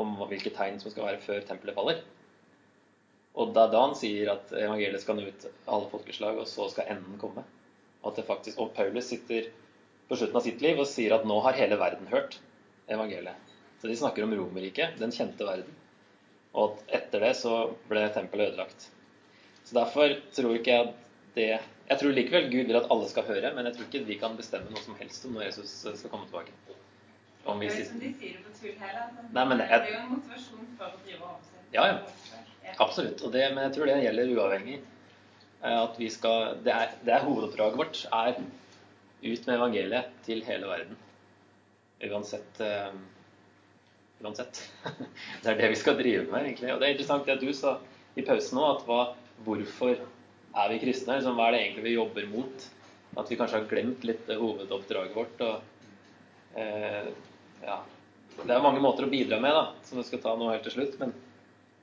om hvilke tegn som skal være før tempelet faller. Og det er da han sier at evangeliet skal nå ut alle folkeslag, og så skal enden komme. Og, faktisk, og Paulus sitter på slutten av sitt liv og sier at nå har hele verden hørt evangeliet. Så de snakker om Romerriket, den kjente verden. Og at etter det så ble tempelet ødelagt. Så derfor tror ikke jeg at det Jeg tror likevel Gud vil at alle skal høre, men jeg tror ikke vi kan bestemme noe som helst om når Jesus skal komme tilbake. Om vi som De sier det på tull heller. Nei, men det er jo en motivasjon for å drive oversett. Ja, ja. Absolutt. Og det, men jeg tror det gjelder uavhengig. Eh, at vi skal, det, er, det er hovedoppdraget vårt er ut med evangeliet til hele verden. Uansett eh, uansett. <laughs> Det er det vi skal drive med, egentlig. Og det er interessant det du sa i pausen nå, at hva, hvorfor er vi kristne? Liksom, hva er det egentlig vi jobber mot? At vi kanskje har glemt litt hovedoppdraget vårt. Og, eh, ja, Det er mange måter å bidra med, da, som vi skal ta nå helt til slutt. Men,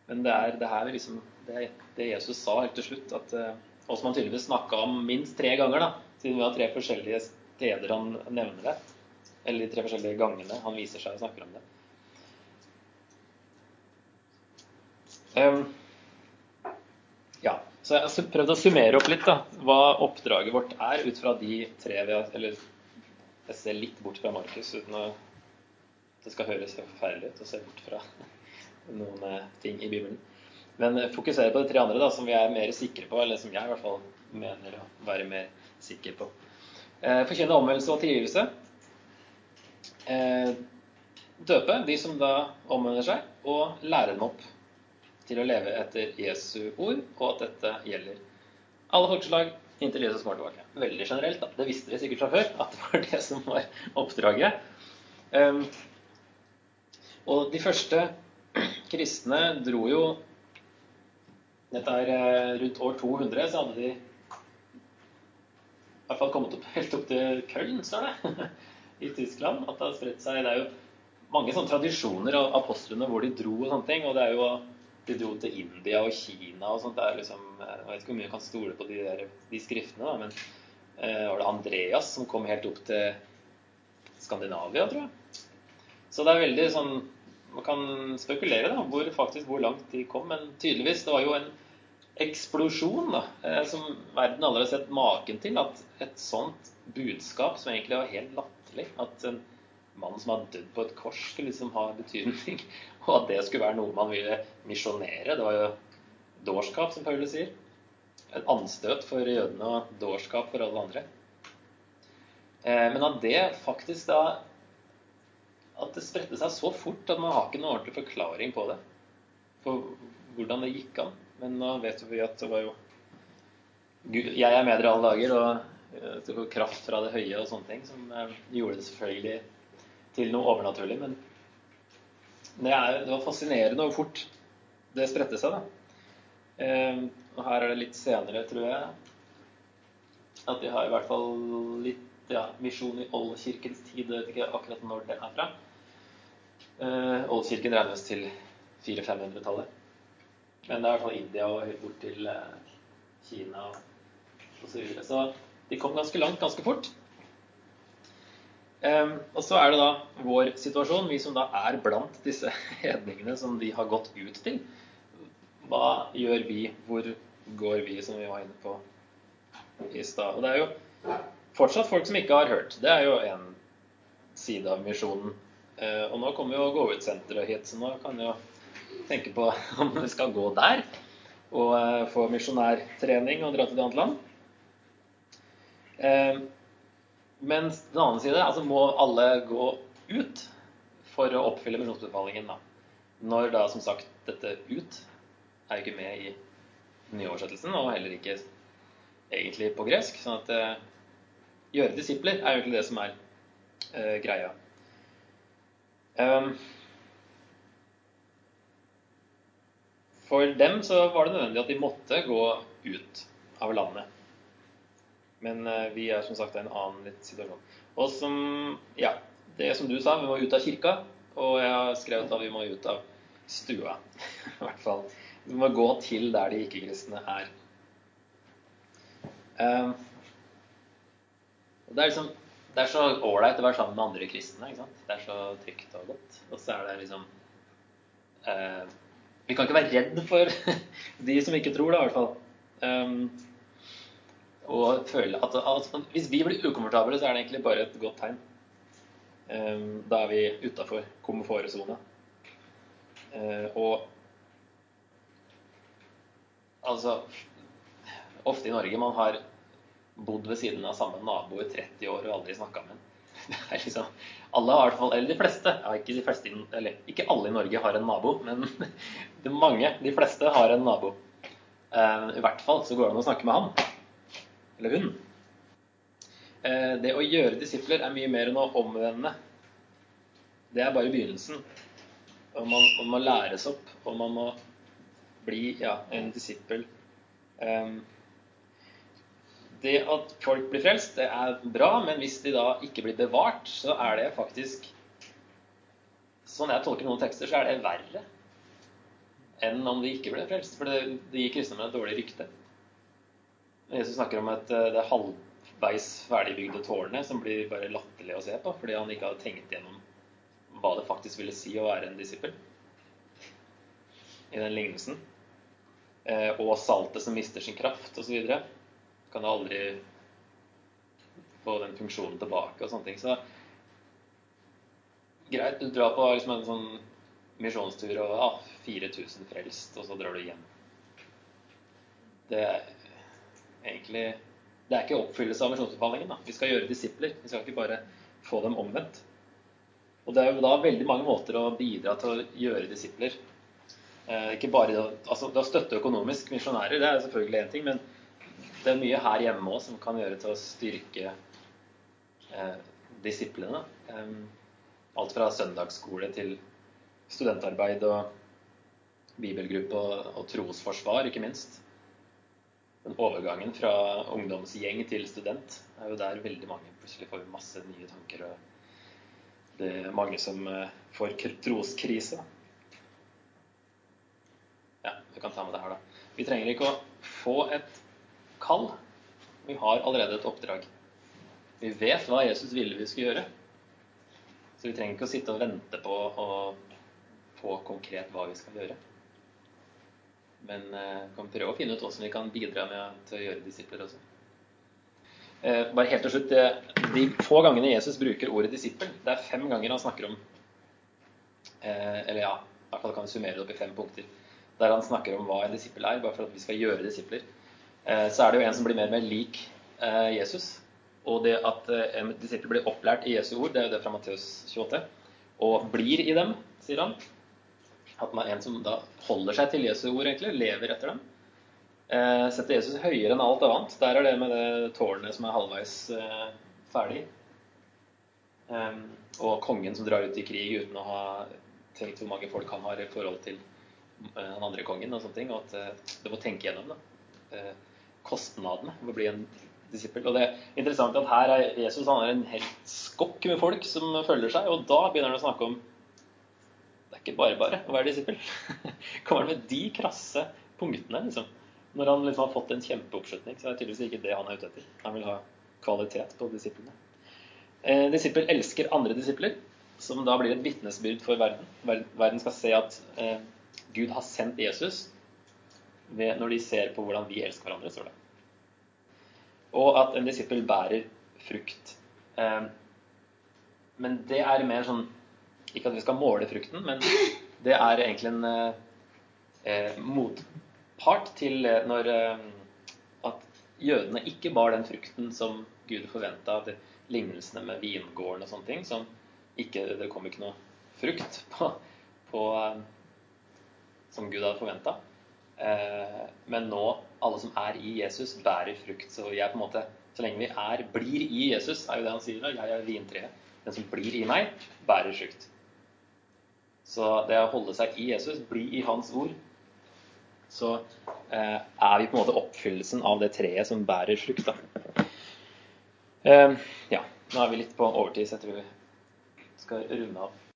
men det er det her liksom, det, det, Jesus sa helt til slutt, at, eh, og som han tydeligvis snakka om minst tre ganger, da, siden vi har tre forskjellige steder han nevner det. Eller de tre forskjellige gangene han viser seg og snakker om det. Um, så Jeg har prøvd å summere opp litt da, hva oppdraget vårt er, ut fra de tre vi har Eller jeg ser litt bort fra Markus uten å det skal høres forferdelig ut å se bort fra <laughs> noen eh, ting i Bibelen. Men eh, fokusere på de tre andre da, som vi er mer sikre på, eller som jeg i hvert fall mener å være mer sikker på. Eh, forkynne omvendelse og tilgivelse. Døpe de som da omvender seg, og lære dem opp til å leve etter Jesu ord, og at dette gjelder alle folkeslag inntil Jesus kommer tilbake. Veldig generelt, da. Det visste vi sikkert fra før, at det var det som var oppdraget. Um, og de første kristne dro jo Dette er eh, rundt år 200, så hadde de i hvert fall kommet opp, helt opp til Köln, står det, <laughs> i Tyskland. At det har spredt seg. Det er jo mange sånne tradisjoner av apostlene hvor de dro og sånne ting. Og det er jo de dro til India og Kina og sånt. Liksom, eh, jeg vet ikke hvor mye jeg kan stole på de, der, de skriftene, da, men uh, var det Andreas som kom helt opp til Skandinavia, tror jeg. Så det er veldig sånn Man kan spekulere da, hvor faktisk hvor langt de kom, men tydeligvis det var jo en eksplosjon da, eh, som verden aldri har sett maken til. At et sånt budskap, som egentlig var helt latterlig At en mann som har dødd på et kors, skulle liksom ha betydning. <laughs> Og at det skulle være noe man ville misjonere. Det var jo dårskap, som Paulus sier. Et anstøt for jødene og dårskap for alle andre. Eh, men at det faktisk da at det spredte seg så fort at man har ikke noen ordentlig forklaring på det. På hvordan det gikk an. Men nå vet vi at det var jo Jeg er med dere alle dager, og eh, det var kraft fra det høye og sånne ting som eh, gjorde det selvfølgelig til noe overnaturlig. Men det, er, det var fascinerende hvor fort det spredte seg, da. Eh, og her er det litt senere, tror jeg, at de har i hvert fall litt ja, misjon i oldkirkens tid. Jeg vet ikke akkurat når det er fra. Uh, Oldkirken regnes til 400-500-tallet. Men det er i hvert fall India og helt bort til uh, Kina osv. Så, videre. så de kom ganske langt ganske fort. Um, og så er det da vår situasjon, vi som da er blant disse <laughs> hedningene som de har gått ut til. Hva gjør vi? Hvor går vi, som vi var inne på i stad? Og det er jo fortsatt folk som ikke har hørt. Det er jo en side av misjonen. Eh, og nå kommer jo gå-ut-senteret hit, så nå kan vi jo tenke på <laughs> om vi skal gå der og eh, få misjonærtrening og dra til et annet land. Mens den annen side, altså må alle gå ut for å oppfylle misjonsbefalingen. da. Når da som sagt dette 'ut' er jo ikke med i nyoversettelsen, og heller ikke egentlig på gresk. sånn at gjøre disipler er jo egentlig det som er uh, greia. Um, for dem så var det nødvendig at de måtte gå ut av landet. Men uh, vi er som sagt i en annen litt situasjon. Og som Ja, det som du sa, vi må ut av kirka. Og jeg har skrevet at vi må ut av stua. <laughs> I hvert fall. Vi må gå til der de ikke-kristne er. Um, det er, liksom, det er så ålreit å være sammen med andre kristne. ikke sant? Det er så trygt og godt. Og så er det liksom uh, Vi kan ikke være redd for <laughs> de som ikke tror, da, i hvert fall. Um, og føle at, at, Hvis vi blir ukomfortable, så er det egentlig bare et godt tegn. Um, da er vi utafor komfortsona. Uh, og altså Ofte i Norge man har bodd ved siden av samme nabo i 30 år og aldri snakka med ham. <laughs> Liksom, alle i hvert fall, eller de fleste, ja, ikke, de fleste eller, ikke alle i Norge har en nabo, men <laughs> er mange, de fleste har en nabo. Uh, I hvert fall så går det an å snakke med han. Eller hun. Uh, det å gjøre disipler er mye mer enn å omvende. Det er bare begynnelsen. Og man, man må læres opp, og man må bli ja, en disippel. Um, det at folk blir frelst, det er bra, men hvis de da ikke blir bevart, så er det faktisk sånn jeg tolker noen tekster, så er det verre enn om de ikke ble frelst. For det, det gir kristendommen et dårlig rykte. Jesus snakker om et, eh, det halvveis ferdigbygde tårnet som blir bare latterlig å se på, fordi han ikke hadde tenkt gjennom hva det faktisk ville si å være en disippel i den lignelsen. Eh, og saltet som mister sin kraft osv. Kan aldri få den funksjonen tilbake og sånne ting. Så greit, du drar på liksom en sånn misjonstur og ja, 4000 frelst, og så drar du hjem. Det er egentlig Det er ikke oppfyllelse av misjonsbefalingen. Vi skal gjøre disipler. Vi skal ikke bare få dem omvendt. Og det er jo da veldig mange måter å bidra til å gjøre disipler. Eh, ikke bare altså, Det å støtte økonomisk misjonærer, det er selvfølgelig én ting, men det er mye her hjemme òg som kan gjøre til å styrke eh, disiplene. Eh, alt fra søndagsskole til studentarbeid og bibelgruppe og, og trosforsvar, ikke minst. Den overgangen fra ungdomsgjeng til student er jo der veldig mange plutselig får masse nye tanker. og Det er mange som eh, får troskrise. Ja, vi kan ta med det her, da. Vi trenger ikke å få et kall. Vi har allerede et oppdrag. Vi vet hva Jesus ville vi skulle gjøre. Så vi trenger ikke å sitte og vente på å få konkret hva vi skal gjøre. Men eh, kan prøve å finne ut hvordan vi kan bidra med til å gjøre disipler også. Eh, bare helt til slutt, det, De få gangene Jesus bruker ordet disippel, det er fem ganger han snakker om eh, Eller ja, i hvert fall kan vi summere det opp i fem punkter. Der han snakker om hva en disippel er, bare for at vi skal gjøre disipler. Eh, så er det jo en som blir mer og mer lik eh, Jesus. Og det at eh, en disippel blir opplært i Jesu ord, det er jo det fra Matteus 28, og blir i dem, sier han. At man er en som da holder seg til Jesu ord, egentlig, lever etter dem. Eh, setter Jesus høyere enn alt annet. Der er det med det tårnet som er halvveis eh, ferdig. Um, og kongen som drar ut i krig uten å ha tenkt hvor mange folk han har i forhold til eh, den andre kongen. Og sånne ting, og at det du må tenke gjennom da. Eh, kostnadene ved å bli en disippel. Og det er interessant at her er Jesus han er en helt skokk med folk som følger seg, og da begynner han å snakke om det ikke bare bare å være disippel. Kommer han med de krasse punktene, liksom. Når han liksom har fått en kjempeoppslutning, så er det tydeligvis ikke det han er ute etter. Han vil ha kvalitet på disiplene. Eh, disippel elsker andre disipler, som da blir et vitnesbyrd for verden. Verden skal se at eh, Gud har sendt Jesus ved, når de ser på hvordan vi elsker hverandre, står det. Og at en disippel bærer frukt. Eh, men det er mer sånn Ikke at vi skal måle frukten, men det er egentlig en eh, motpart til eh, når eh, at jødene ikke bar den frukten som Gud forventa av lignelsene med vingården og sånne ting. Som ikke, det kom ikke noe frukt på, på som Gud hadde forventa. Eh, men nå, alle som er i Jesus, bærer frukt. Så jeg på en måte, så lenge vi er, blir i Jesus, er jo det han sier da. Jeg er vintreet. Den som blir i meg, bærer frukt. Så det å holde seg i Jesus, bli i hans ord, så eh, er vi på en måte oppfyllelsen av det treet som bærer frukt. Eh, ja, nå er vi litt på overtid, så jeg tror vi skal runde av.